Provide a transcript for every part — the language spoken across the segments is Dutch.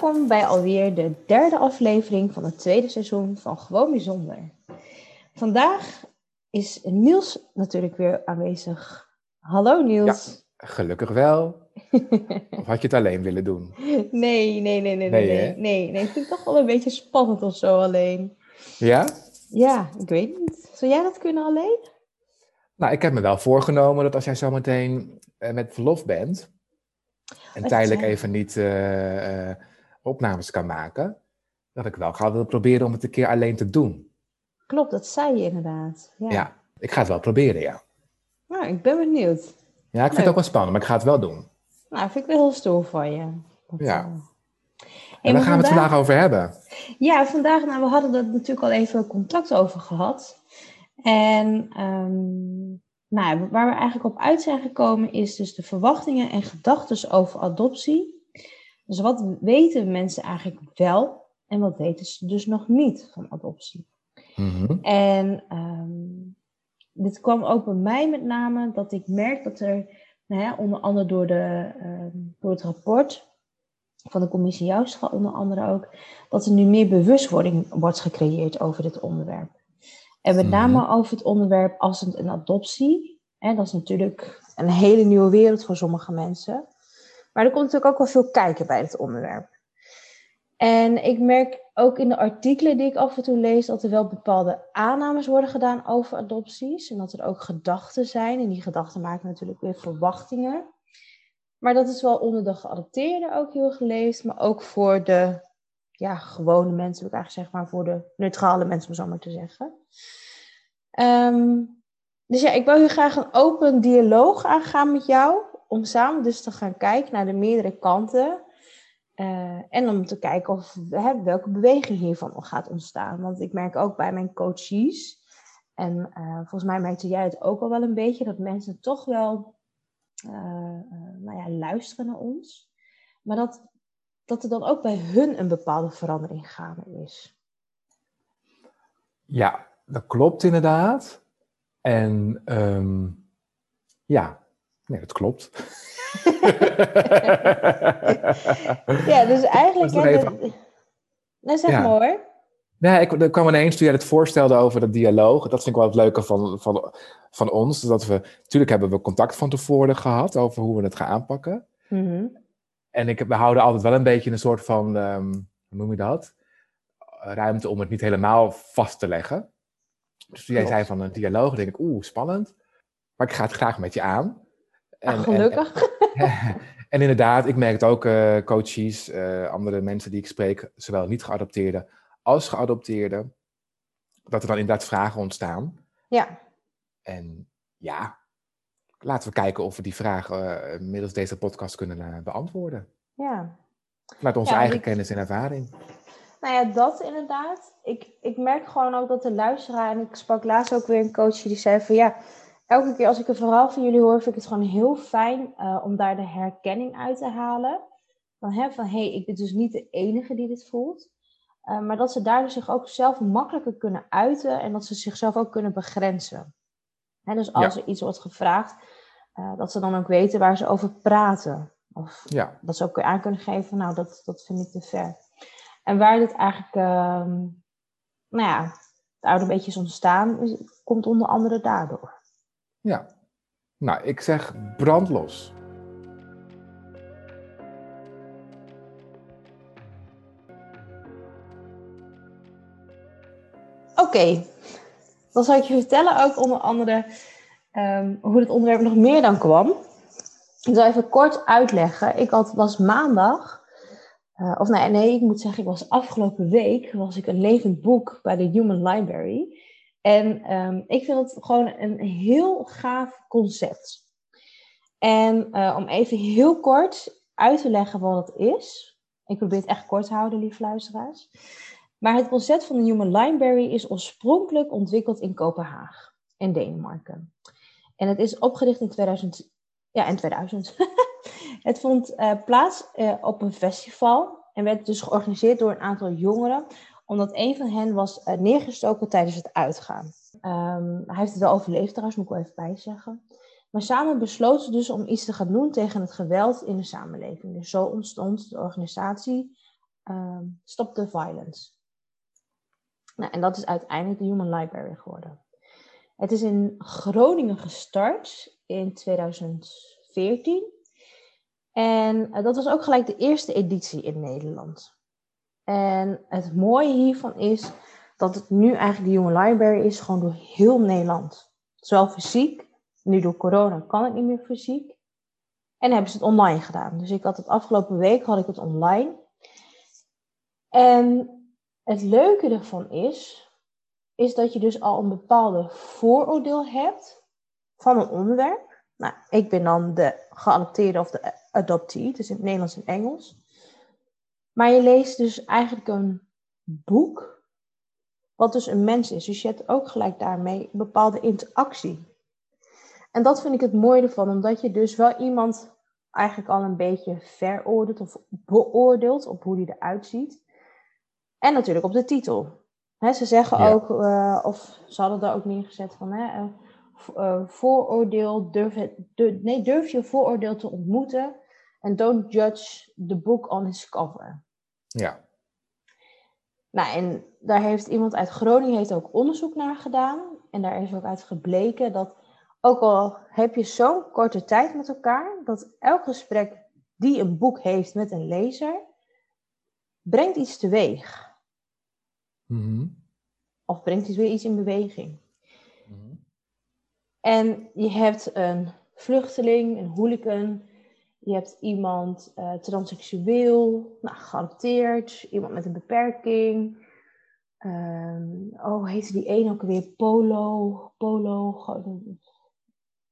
Welkom bij alweer de derde aflevering van het tweede seizoen van Gewoon Bijzonder. Vandaag is Niels natuurlijk weer aanwezig. Hallo Niels. Gelukkig wel. of had je het alleen willen doen? Nee, nee, nee, nee, nee. Nee, Nee, nee, nee. Ik vind het toch wel een beetje spannend of zo alleen. Ja? Ja, ik weet niet. Zou jij dat kunnen alleen? Nou, ik heb me wel voorgenomen dat als jij zometeen eh, met verlof bent en tijdelijk even niet eh, eh, opnames kan maken, dat ik wel ga willen proberen om het een keer alleen te doen. Klopt, dat zei je inderdaad. Ja. Ja, ik ga het wel proberen, ja. Nou, ik ben benieuwd. Ja, ik vind het ook wel spannend, maar ik ga het wel doen. Nou, vind ik wel heel stoer van je. Dat, Ja. eh, En hey, waar gaan we het vandaag over hebben? Ja, vandaag, nou, we hadden er natuurlijk al even contact over gehad. En ehm, nou, ja, waar we eigenlijk op uit zijn gekomen is dus de verwachtingen en gedachten over adoptie. Dus wat weten mensen eigenlijk wel en wat weten ze dus nog niet van adoptie? Mhm. En ehm, dit kwam ook bij mij met name dat ik merk dat er, nou ja, onder andere door, de, ehm, door het rapport van de commissie Joustra onder andere ook, dat er nu meer bewustwording wordt gecreëerd over dit onderwerp. En met Mhm. name over het onderwerp afstand en adoptie. En dat is natuurlijk een hele nieuwe wereld voor sommige mensen. Maar er komt natuurlijk ook wel veel kijken bij dit onderwerp. En ik merk ook in de artikelen die ik af en toe lees dat er wel bepaalde aannames worden gedaan over adopties. En dat er ook gedachten zijn. En die gedachten maken natuurlijk weer verwachtingen. Maar dat is wel onder de geadopteerden ook heel geleefd. Maar ook voor de ja, gewone mensen, wil ik eigenlijk zeggen, maar voor de neutrale mensen, om zo maar te zeggen. Ehm, dus ja, ik wil heel graag een open dialoog aangaan met jou. Om samen dus te gaan kijken naar de meerdere kanten. Eh, en om te kijken of, hè, welke beweging hiervan gaat ontstaan. Want ik merk ook bij mijn coaches, en eh, volgens mij merkte jij het ook al wel een beetje, dat mensen toch wel eh, nou ja, luisteren naar ons. Maar dat, dat er dan ook bij hun een bepaalde verandering gaande is. Ja, dat klopt inderdaad. En ehm, ja, nee, dat klopt. Ja, dus eigenlijk... hè, even- nou, zeg Ja. maar hoor. Nee, ik, er kwam ineens toen jij het voorstelde over dat dialoog. Dat vind ik wel het leuke van, van, van ons. Dat we, natuurlijk hebben we contact van tevoren gehad over hoe we het gaan aanpakken. Mhm. En ik, we houden altijd wel een beetje een soort van, ehm, hoe noem je dat? Ruimte om het niet helemaal vast te leggen. Dus toen jij Klopt. zei van een dialoog, denk ik, oeh, spannend. Maar ik ga het graag met je aan. Ah, En- gelukkig. En, en inderdaad, ik merk het ook, eh, coaches, eh, andere mensen die ik spreek, zowel niet geadopteerde als geadopteerde, dat er dan inderdaad vragen ontstaan. ja. En ja, laten we kijken of we die vragen eh, middels deze podcast kunnen beantwoorden. ja. Vanuit onze Ja, eigen ik- kennis en ervaring. Nou ja, dat inderdaad. Ik, ik merk gewoon ook dat de luisteraar, en ik sprak laatst ook weer een coach die zei van ja, elke keer als ik een verhaal van jullie hoor, vind ik het gewoon heel fijn eh, om daar de herkenning uit te halen. Van, hè, van hé, hey, ik ben dus niet de enige die dit voelt. Eh, maar dat ze daardoor zich ook zelf makkelijker kunnen uiten en dat ze zichzelf ook kunnen begrenzen. Hè, dus als Ja. er iets wordt gevraagd, eh, dat ze dan ook weten waar ze over praten. Of Ja, dat ze ook aan kunnen geven, nou, dat, dat vind ik te ver. En waar dit eigenlijk, ehm, nou ja, het oude beetje is ontstaan, komt onder andere daardoor. Ja. Nou, ik zeg brandlos. Oké, dan zal ik je vertellen ook onder andere ehm, hoe het onderwerp nog meer dan kwam. Ik zal even kort uitleggen. Ik had, was maandag, eh, of nee, nee, ik moet zeggen, ik was afgelopen week, was ik een levend boek bij de Human Library. En ehm, ik vind het gewoon een heel gaaf concept. En eh, om even heel kort uit te leggen wat het is. Ik probeer het echt kort te houden, lieve luisteraars. Maar het concept van de Human Library is oorspronkelijk ontwikkeld in Kopenhagen, in Denemarken. En het is opgericht in 2000. Ja, in 2000. het vond uh, plaats uh, op een festival en werd dus georganiseerd door een aantal jongeren, omdat een van hen was uh, neergestoken tijdens het uitgaan. Um, hij heeft het wel overleefd trouwens, moet ik wel even bijzeggen. Maar samen besloten ze dus om iets te gaan doen tegen het geweld in de samenleving. Dus zo ontstond de organisatie um, Stop the Violence. Nou, en dat is uiteindelijk de Human Library geworden. Het is in Groningen gestart in 2014. En dat was ook gelijk de eerste editie in Nederland. En het mooie hiervan is dat het nu eigenlijk de Human Library is, gewoon door heel Nederland. Zowel fysiek, nu door corona kan het niet meer fysiek. En hebben ze het online gedaan. Dus ik had het afgelopen week had ik het online. En het leuke ervan is, is dat je dus al een bepaalde vooroordeel hebt van een onderwerp. Nou, ik ben dan de geadopteerde of de adoptee, dus in het Nederlands en Engels. Maar je leest dus eigenlijk een boek, wat dus een mens is. Dus je hebt ook gelijk daarmee een bepaalde interactie. En dat vind ik het mooie ervan, omdat je dus wel iemand eigenlijk al een beetje veroordeelt of beoordeelt op hoe die eruit ziet. En natuurlijk op de titel. ze zeggen ook, uh, of ze hadden daar ook neergezet van, hè, uh, uh, vooroordeel, durf, het, nee, durf je vooroordeel te ontmoeten en don't judge the book on its cover. Ja. Nou, en daar heeft iemand uit Groningen heeft ook onderzoek naar gedaan. En daar is ook uit gebleken dat, ook al heb je zo'n korte tijd met elkaar, dat elk gesprek die een boek heeft met een lezer, brengt iets teweeg. Mm Of brengt iets weer iets in beweging. Mm En je hebt een vluchteling, een hooligan, je hebt iemand uh, transseksueel, nou, geadopteerd, iemand met een beperking. Um, oh, heette die een ook weer? Polo, Polo.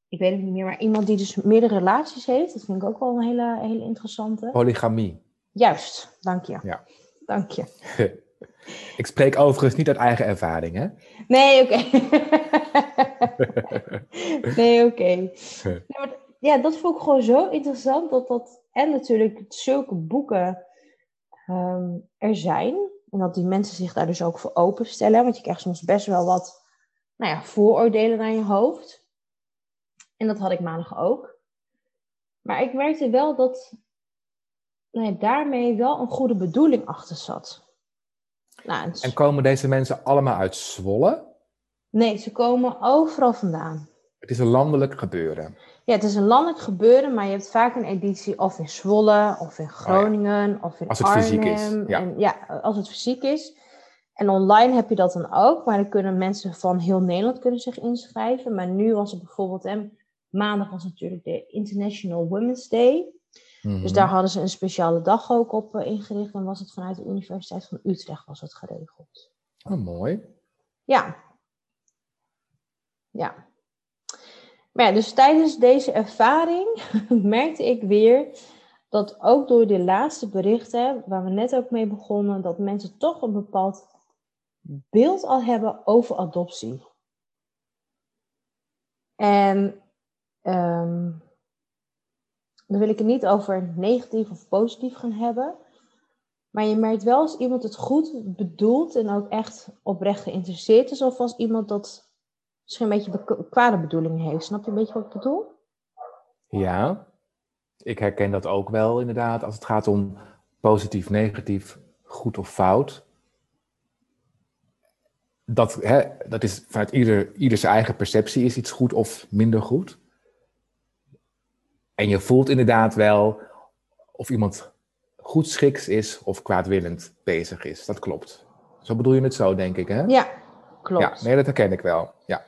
Ik weet het niet meer, maar iemand die dus meerdere relaties heeft. Dat vind ik ook wel een hele, hele interessante. Polygamie. Juist, dank je. Ja. Dank je. ik spreek overigens niet uit eigen ervaring, hè? Nee, oké. nee, oké. Nee, ja, dat vond ik gewoon zo interessant. Dat dat, en natuurlijk zulke boeken um, er zijn. En dat die mensen zich daar dus ook voor openstellen. Want je krijgt soms best wel wat nou ja, vooroordelen naar je hoofd. En dat had ik maandag ook. Maar ik merkte wel dat nou ja, daarmee wel een goede bedoeling achter zat. Nou, en komen deze mensen allemaal uit Zwolle? Nee, ze komen overal vandaan. Het is een landelijk gebeuren. Ja, het is een landelijk gebeuren, maar je hebt vaak een editie of in Zwolle, of in Groningen, oh ja. of in als het Arnhem. Fysiek is. Ja. En, ja, als het fysiek is. En online heb je dat dan ook, maar dan kunnen mensen van heel Nederland kunnen zich inschrijven. Maar nu was het bijvoorbeeld, hè, maandag was natuurlijk de International Women's Day. Dus daar hadden ze een speciale dag ook op uh, ingericht. En was het vanuit de Universiteit van Utrecht was het geregeld. Oh, mooi. Ja. Ja. Maar ja, dus tijdens deze ervaring merkte ik weer dat ook door de laatste berichten, waar we net ook mee begonnen, dat mensen toch een bepaald beeld al hebben over adoptie. En um, dan wil ik het niet over negatief of positief gaan hebben. Maar je merkt wel als iemand het goed bedoelt en ook echt oprecht geïnteresseerd is, of als iemand dat misschien een beetje kwade bedoelingen heeft. Snap je een beetje wat ik bedoel? Ja, ik herken dat ook wel inderdaad als het gaat om positief, negatief, goed of fout. Dat, hè, dat is vanuit ieder, ieder zijn eigen perceptie, is iets goed of minder goed. En je voelt inderdaad wel of iemand goed schiks is of kwaadwillend bezig is. Dat klopt. Zo bedoel je het zo, denk ik, hè? Ja, klopt. Ja, nee, dat herken ik wel. Ja.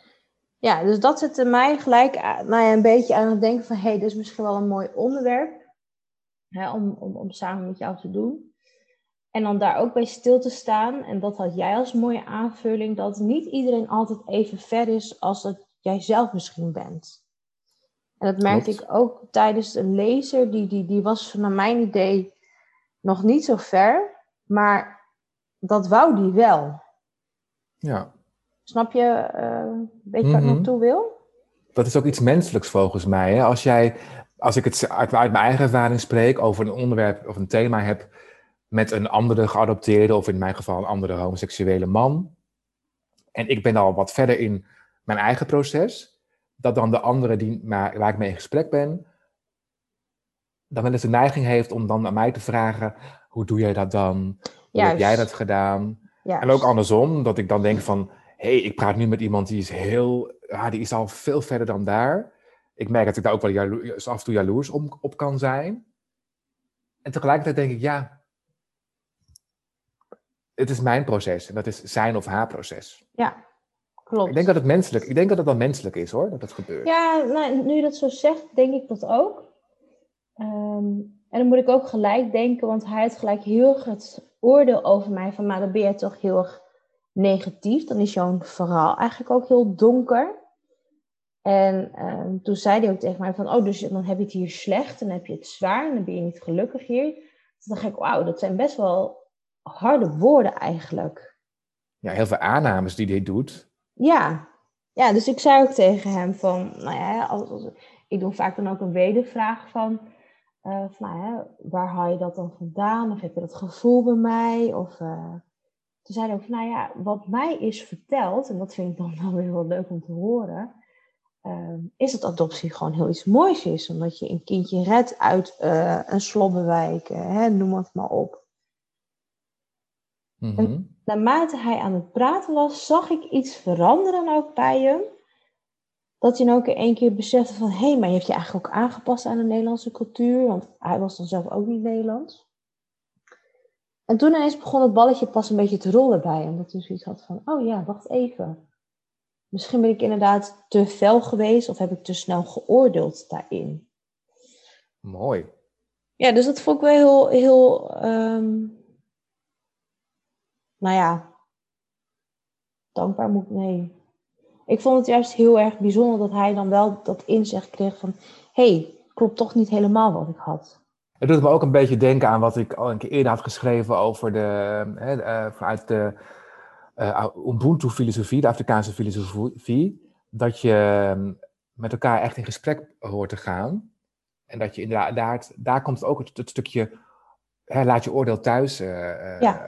Ja, dus dat zette mij gelijk nou ja, een beetje aan het denken van... hé, hey, dit is misschien wel een mooi onderwerp hè, om, om, om samen met jou te doen. En dan daar ook bij stil te staan. En dat had jij als mooie aanvulling... dat niet iedereen altijd even ver is als dat jij zelf misschien bent. En dat merkte ik ook tijdens een lezer. Die, die, die was naar mijn idee nog niet zo ver, maar dat wou die wel. Ja. Snap je uh, een beetje waar ik Mhm. naartoe wil? Dat is ook iets menselijks volgens mij. Hè? Als jij, als ik het uit, uit mijn eigen ervaring spreek over een onderwerp of een thema heb met een andere geadopteerde, of in mijn geval een andere homoseksuele man, en ik ben al wat verder in mijn eigen proces, dat dan de andere die, waar ik mee in gesprek ben, dan wel eens de neiging heeft om dan aan mij te vragen, hoe doe jij dat dan? Hoe heb jij dat gedaan? Juist. En ook andersom, dat ik dan denk van, hey, ik praat nu met iemand die is heel, ja, die is al veel verder dan daar. Ik merk dat ik daar ook wel jalo- af en toe jaloers op, op kan zijn. En tegelijkertijd denk ik, ja, het is mijn proces en dat is zijn of haar proces. Ja, klopt. Ik denk dat het menselijk, ik denk dat het dan menselijk is hoor, dat het gebeurt. Ja, nou, nu je dat zo zegt, denk ik dat ook. Ehm, en dan moet ik ook gelijk denken, want hij had gelijk heel erg het oordeel over mij van, maar dan ben jij toch heel erg negatief. Dan is jouw verhaal eigenlijk ook heel donker. En ehm, toen zei hij ook tegen mij van, oh, dus dan heb je het hier slecht, dan heb je het zwaar, en dan ben je niet gelukkig hier. Toen dacht ik, wauw, dat zijn best wel harde woorden eigenlijk. Ja, heel veel aannames die hij doet. Ja. ja, dus ik zei ook tegen hem van, nou ja, als, als- ik doe vaak dan ook een wedervraag van, eh, van nou ja, waar haal je dat dan vandaan? Of heb je dat gevoel bij mij? Of, eh, toen zei hij ook van, nou ja, wat mij is verteld, en dat vind ik dan wel weer heel leuk om te horen, ehm, is dat adoptie gewoon heel iets moois is. Omdat je een kindje redt uit eh, een slobbenwijk, hè, noem het maar op Mhm. naarmate hij aan het praten was, zag ik iets veranderen ook bij hem. Dat hij dan ook in één keer besefte van, hé, maar je hebt je eigenlijk ook aangepast aan de Nederlandse cultuur, want hij was dan zelf ook niet Nederlands. En toen ineens begon het balletje pas een beetje te rollen bij hem, dat hij zoiets had van, oh ja, wacht even. Misschien ben ik inderdaad te fel geweest of heb ik te snel geoordeeld daarin. Mooi. Ja, dus dat vond ik wel heel, heel ehm, nou ja, dankbaar moet ik, nee. Ik vond het juist heel erg bijzonder dat hij dan wel dat inzicht kreeg van, hé, hey, klopt toch niet helemaal wat ik had. Het doet me ook een beetje denken aan wat ik al een keer eerder had geschreven over de, hè, eh, vanuit de eh, Ubuntu-filosofie, de Afrikaanse filosofie, dat je eh, met elkaar echt in gesprek hoort te gaan. En dat je inderdaad, daar, daar komt ook het, het stukje, hè, laat je oordeel thuis eh, Ja.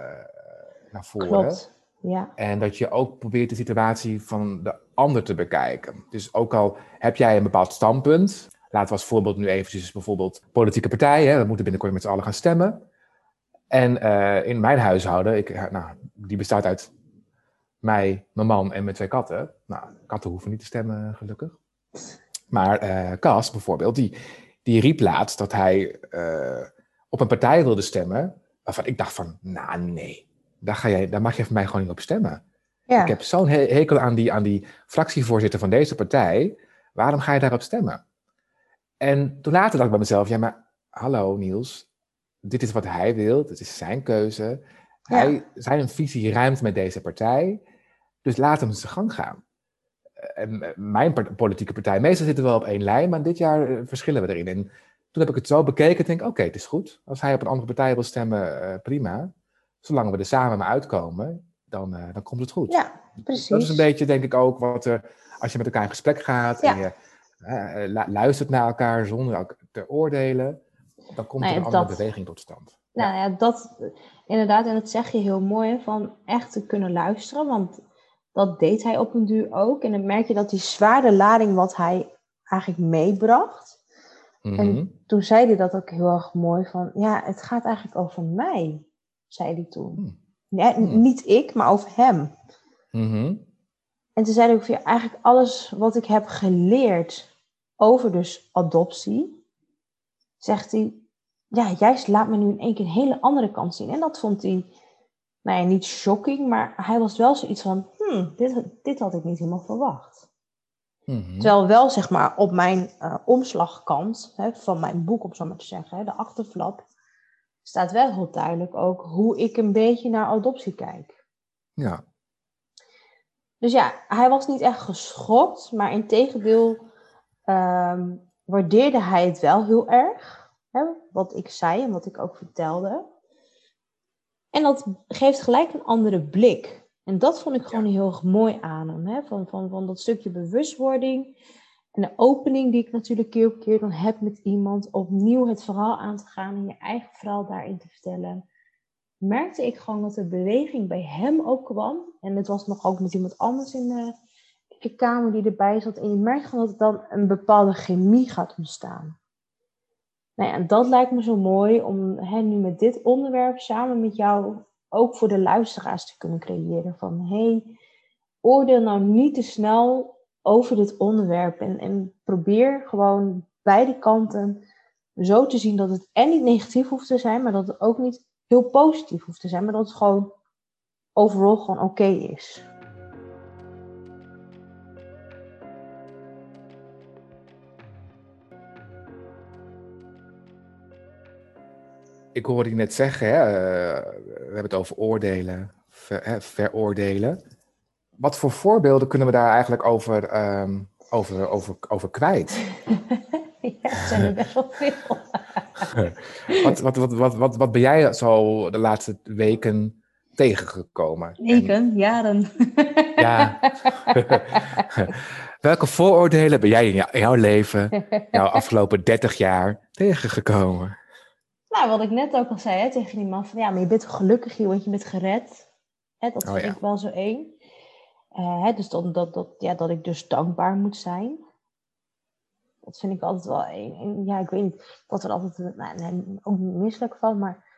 naar voren. Klopt, ja. En dat je ook probeert de situatie van de ander te bekijken. Dus ook al heb jij een bepaald standpunt, laten we als voorbeeld nu eventjes bijvoorbeeld politieke partijen, we moeten binnenkort met z'n allen gaan stemmen. En eh, in mijn huishouden, ik, eh, nou, die bestaat uit mij, mijn man en mijn twee katten. Nou, katten hoeven niet te stemmen, gelukkig. Maar eh Cas bijvoorbeeld, die, die riep laatst dat hij eh, op een partij wilde stemmen, waarvan ik dacht van, nou nee, daar, ga jij, daar mag je van mij gewoon niet op stemmen. ja. Ik heb zo'n he- hekel aan die, aan die fractievoorzitter van deze partij. Waarom ga je daarop stemmen? En toen later dacht ik bij mezelf, ja maar hallo Niels, dit is wat hij wil, dit is zijn keuze. Hij, zijn visie ruimt met deze partij, dus laat hem zijn gang gaan. En eh, mijn politieke partij, meestal zitten we wel op één lijn, maar dit jaar eh, verschillen we erin. En toen heb ik het zo bekeken en denk, oké, het is goed. Als hij op een andere partij wil stemmen, eh, prima. Zolang we er samen maar uitkomen, dan, dan komt het goed. ja, precies. Dat is een beetje, denk ik, ook wat er, als je met elkaar in gesprek gaat Ja. en je luistert naar elkaar zonder te oordelen, dan komt Nou er een andere beweging tot stand. Nou ja, dat inderdaad, en dat zeg je heel mooi, van echt te kunnen luisteren, want dat deed hij op een duur ook. En dan merk je dat die zware lading wat hij eigenlijk meebracht, Mhm. En toen zei hij dat ook heel erg mooi van, ja, het gaat eigenlijk over mij, zei hij toen. Hmm. Ja, n- Hmm. Niet ik, maar over hem. Mhm. En toen zei hij ook ja, eigenlijk alles wat ik heb geleerd over dus adoptie, zegt hij, ja, juist laat me nu in één keer een hele andere kant zien. En dat vond hij, nou ja, niet shocking, maar hij was wel zoiets van, hmm, dit, dit had ik niet helemaal verwacht. Mhm. Terwijl wel, zeg maar, op mijn eh, omslagkant hè, van mijn boek, om zo maar te zeggen, hè, de achterflap, staat wel heel duidelijk ook hoe ik een beetje naar adoptie kijk. Ja. Dus ja, hij was niet echt geschokt, maar in tegendeel waardeerde hij het wel heel erg. Hè, wat ik zei en wat ik ook vertelde. En dat geeft gelijk een andere blik. En dat vond ik gewoon heel erg mooi aan hem. Hè? Van, van, van dat stukje bewustwording en de opening die ik natuurlijk keer op keer dan heb met iemand. Opnieuw het verhaal aan te gaan en je eigen verhaal daarin te vertellen. Merkte ik gewoon dat er beweging bij hem ook kwam. En het was nog ook met iemand anders in de, de kamer die erbij zat. En je merkt gewoon dat dan een bepaalde chemie gaat ontstaan. Nou ja, en dat lijkt me zo mooi om hè, nu met dit onderwerp samen met jou ook voor de luisteraars te kunnen creëren. Van hey, oordeel nou niet te snel over dit onderwerp en, en probeer gewoon beide kanten zo te zien dat het en niet negatief hoeft te zijn, maar dat het ook niet heel positief hoeft te zijn, maar dat het gewoon overal gewoon oké is. Ik hoorde je net zeggen, hè, uh, we hebben het over oordelen, ver, hè, veroordelen. Wat voor voorbeelden kunnen we daar eigenlijk over, um, over, over, over kwijt? ja, zijn er best wel veel. wat, wat, wat, wat, wat, wat ben jij zo de laatste weken tegengekomen? Weken, en, jaren. ja. Welke vooroordelen ben jij in jouw leven, jouw afgelopen 30 jaar, tegengekomen? Nou, wat ik net ook al zei hè, tegen die man, van ja, maar je bent gelukkig hier, want je bent gered. Hè, dat oh, vind ja. ik wel zo één. Uh, hè, dus dat, dat, dat, ja, dat ik dus dankbaar moet zijn. Dat vind ik altijd wel één. Ja, ik weet niet, dat er altijd, nou, nee, ook niet misselijk van, maar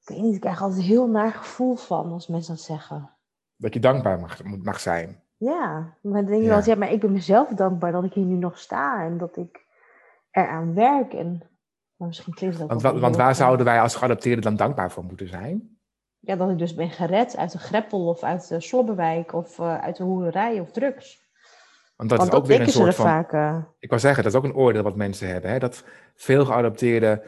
ik weet niet, ik krijg altijd heel naar gevoel van als mensen dat zeggen. Dat je dankbaar mag, mag zijn. Ja, maar dan denk je ja. wel, ja, maar ik ben mezelf dankbaar dat ik hier nu nog sta en dat ik eraan werk en maar misschien klinkt dat want, want waar zouden wij als geadopteerden dan dankbaar voor moeten zijn? Ja, dat ik dus ben gered uit de greppel of uit de slobberwijk of uh, uit de hoererij of drugs. Want dat want is ook weer een soort van... Vaak, uh... Ik wou zeggen, dat is ook een oordeel wat mensen hebben. Hè? Dat veel geadopteerden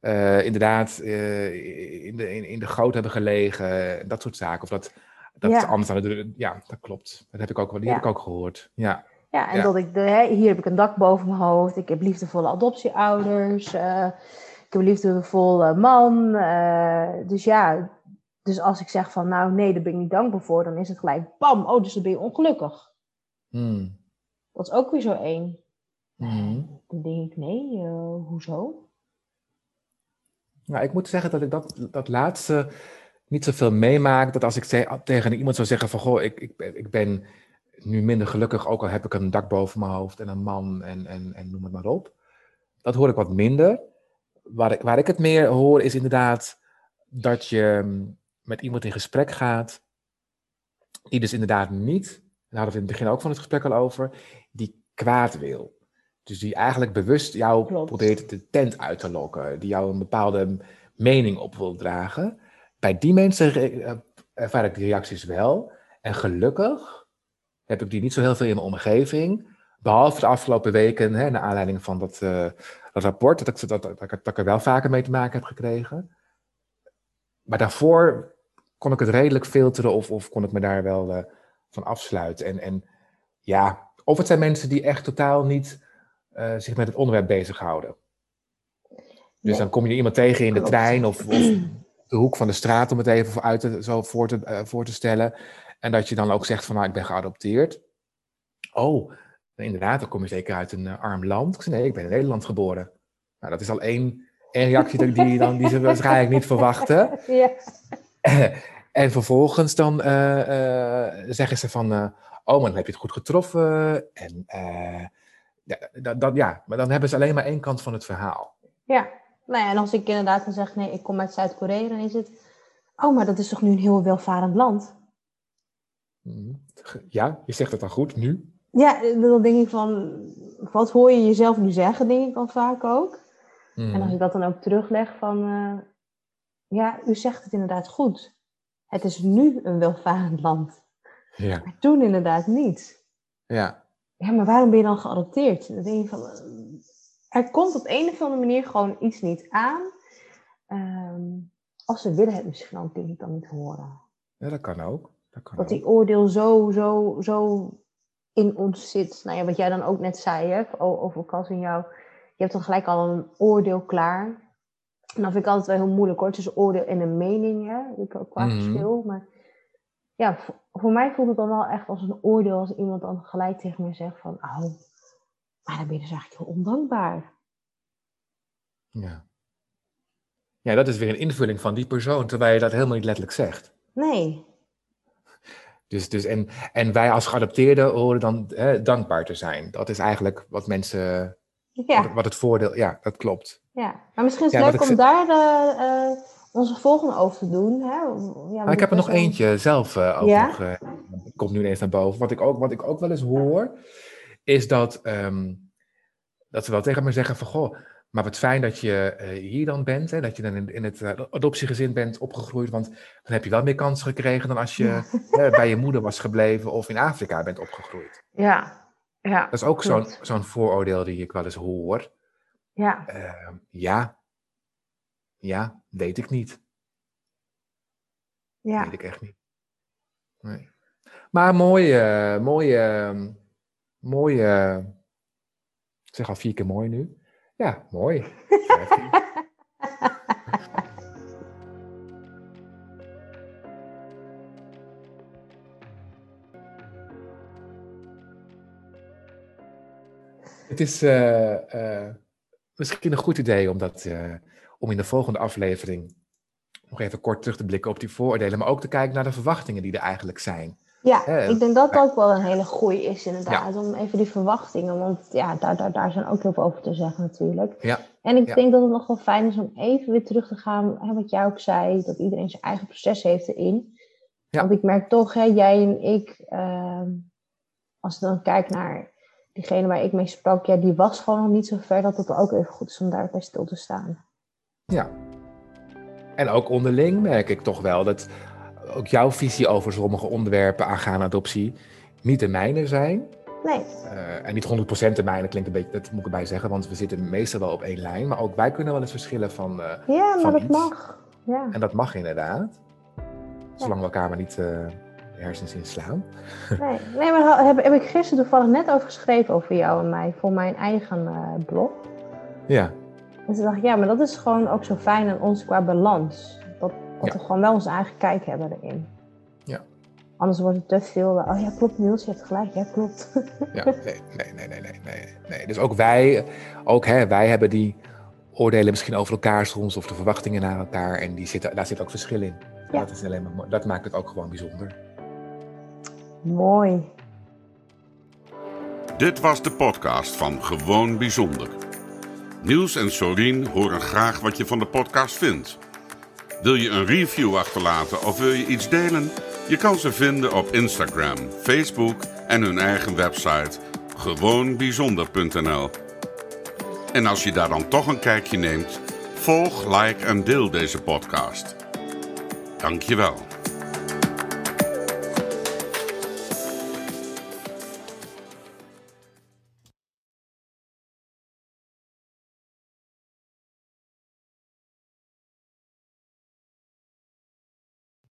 uh, inderdaad in, de, in, in de goot hebben gelegen. Dat soort zaken. Of dat, dat ja. anders Ja, dat klopt. Dat heb ik ook, die ja. heb ik ook gehoord. Ja. Ja, en dat ik, de, hè, hier heb ik een dak boven mijn hoofd. Ik heb liefdevolle adoptieouders. Uh, ik heb een liefdevolle man. Uh, dus ja, dus als ik zeg van nou nee, daar ben ik niet dankbaar voor, dan is het gelijk bam, oh, dus dan ben je ongelukkig. Hmm. Dat is ook weer zo één. Hmm. Dan denk ik nee, uh, hoezo? Nou, ik moet zeggen dat ik dat, dat laatste niet zoveel meemaak. Dat als ik tegen iemand zou zeggen van goh, ik, ik, ik ben nu minder gelukkig, ook al heb ik een dak boven mijn hoofd en een man en, en, en noem het maar op. Dat hoor ik wat minder. Waar ik, waar ik het meer hoor is inderdaad dat je mm, met iemand in gesprek gaat, die dus inderdaad niet, daar hadden we in het begin ook van het gesprek al over, die kwaad wil. Dus die eigenlijk bewust jou Klopt. probeert de tent uit te lokken, die jou een bepaalde mening op wil dragen. Bij die mensen eh, ervaar ik die reacties wel. En gelukkig heb ik die niet zo heel veel in mijn omgeving. Behalve de afgelopen weken, hè, naar aanleiding van dat, uh, dat rapport, dat ik, dat, dat, dat, ik er wel vaker mee te maken heb gekregen. Maar daarvoor kon ik het redelijk filteren of, of kon ik me daar wel uh, van afsluiten. En, en ja, of het zijn mensen die echt totaal niet uh, zich met het onderwerp bezighouden. Dus nee. dan kom je iemand tegen in de trein of, of, de hoek van de straat, om het even voor, uit te, zo voor, te, voor te stellen. En dat je dan ook zegt van nou, ik ben geadopteerd. Oh, inderdaad, dan kom je zeker uit een uh, arm land. Ik zei nee, ik ben in Nederland geboren. Nou, dat is al één, één reactie die, dan, die ze waarschijnlijk niet verwachten. Ja. en vervolgens dan uh, uh, zeggen ze van, oh, maar dan heb je het goed getroffen. En ja, dat, dat, ja, maar dan hebben ze alleen maar één kant van het verhaal. Ja, nou ja, en als ik inderdaad dan zeg, nee, ik kom uit Zuid-Korea, dan is het, oh, maar dat is toch nu een heel welvarend land? Mhm. Ja, je zegt het dan goed nu. Ja, dan denk ik van, wat hoor je jezelf nu zeggen, denk ik dan vaak ook. En als Mhm. ik dat dan ook terugleg van, eh, ja, u zegt het inderdaad goed. Het is nu een welvarend land, Ja, maar toen inderdaad niet. ja, Ja, maar waarom ben je dan geadopteerd? Dan denk je van, er komt op een of andere manier gewoon iets niet aan. Ehm, als ze willen het misschien dan denk ik dan niet horen. ja dat kan ook. Dat, ook. die oordeel zo, zo, zo in ons zit. Nou ja, wat jij dan ook net zei, hè, over Cas en jou. Je hebt dan gelijk al een oordeel klaar. En dat vind ik altijd wel heel moeilijk hoor, tussen oordeel en een mening, hè, qua Mhm. verschil. Maar ja, voor, voor mij voelt het dan wel echt als een oordeel als iemand dan gelijk tegen me zegt van, oh, maar dan ben je dus eigenlijk heel ondankbaar. Ja. ja, dat is weer een invulling van die persoon, terwijl je dat helemaal niet letterlijk zegt. Nee, Dus, dus en, en wij als geadopteerden horen dan hè, dankbaar te zijn. Dat is eigenlijk wat mensen, ja. wat, wat het voordeel, ja, dat klopt. Ja, maar misschien is het Ja, leuk om daar eh, eh, onze volgende over te doen. Hè? Ja, Maar want ik heb er nog eentje zelf eh, ook Ja? nog, komt nu ineens naar boven. Wat ik ook, wat ik ook wel eens hoor, is dat, ehm, dat ze wel tegen me zeggen van, goh, maar wat fijn dat je eh, hier dan bent, hè, dat je dan in, het eh, adoptiegezin bent opgegroeid, want dan heb je wel meer kansen gekregen dan als je bij je moeder was gebleven of in Afrika bent opgegroeid. Ja, ja, Dat is ook zo'n zo'n vooroordeel die ik wel eens hoor. ja. Eh, ja, ja, weet ik niet. ja. Weet ik echt niet. Nee. Maar mooi, eh, mooi, eh, mooi. eh, ik zeg al vier keer mooi nu. Ja, mooi. Het is eh, misschien een goed idee om, dat, eh, om in de volgende aflevering nog even kort terug te blikken op die vooroordelen, maar ook te kijken naar de verwachtingen die er eigenlijk zijn. Ja, ik denk dat dat ook wel een hele goeie is inderdaad. Om even die verwachtingen, want ja, daar, daar, daar zijn ook heel veel over te zeggen natuurlijk. Ja, En ik Ja. denk dat het nog wel fijn is om even weer terug te gaan, hè, wat jij ook zei, dat iedereen zijn eigen proces heeft erin. Ja. Want ik merk toch, hè, jij en ik, ehm, als ik dan kijk naar diegene waar ik mee sprak, ja, die was gewoon nog niet zo ver dat het ook even goed is om daarbij stil te staan. ja. En ook onderling merk ik toch wel dat ook jouw visie over sommige onderwerpen aangaande adoptie niet de mijne zijn. Nee, Eh, en niet 100% de mijne klinkt een beetje, dat moet ik erbij zeggen, want we zitten meestal wel op één lijn. Maar ook wij kunnen wel eens verschillen van, eh, ja, maar Van dat iets. mag. Ja. en dat mag inderdaad. Zolang we elkaar maar niet eh, de hersens inslaan. Nee, nee maar heb, heb ik gisteren toevallig net over geschreven over jou en mij voor mijn eigen blog. Ja, En toen dacht ik, ja, maar dat is gewoon ook zo fijn aan ons qua balans. Dat, Ja. we gewoon wel onze eigen kijk hebben erin. Ja. Anders wordt het te veel, eh, oh ja, klopt Niels, je hebt gelijk, ja, klopt. ja nee, nee, nee, nee, nee, nee, nee. Dus ook wij, ook hè, wij hebben die oordelen misschien over elkaar soms of de verwachtingen naar elkaar. En die zitten, daar zit ook verschil in. Ja. Dat, is alleen maar, mooi. dat maakt het ook gewoon bijzonder. Mooi. Dit was de podcast van Gewoon Bijzonder. Niels en Sorien horen graag wat je van de podcast vindt. Wil je een review achterlaten of wil je iets delen? Je kan ze vinden op Instagram, Facebook en hun eigen website gewoonbijzonder.nl. En als je daar dan toch een kijkje neemt, volg, like en deel deze podcast. Dankjewel.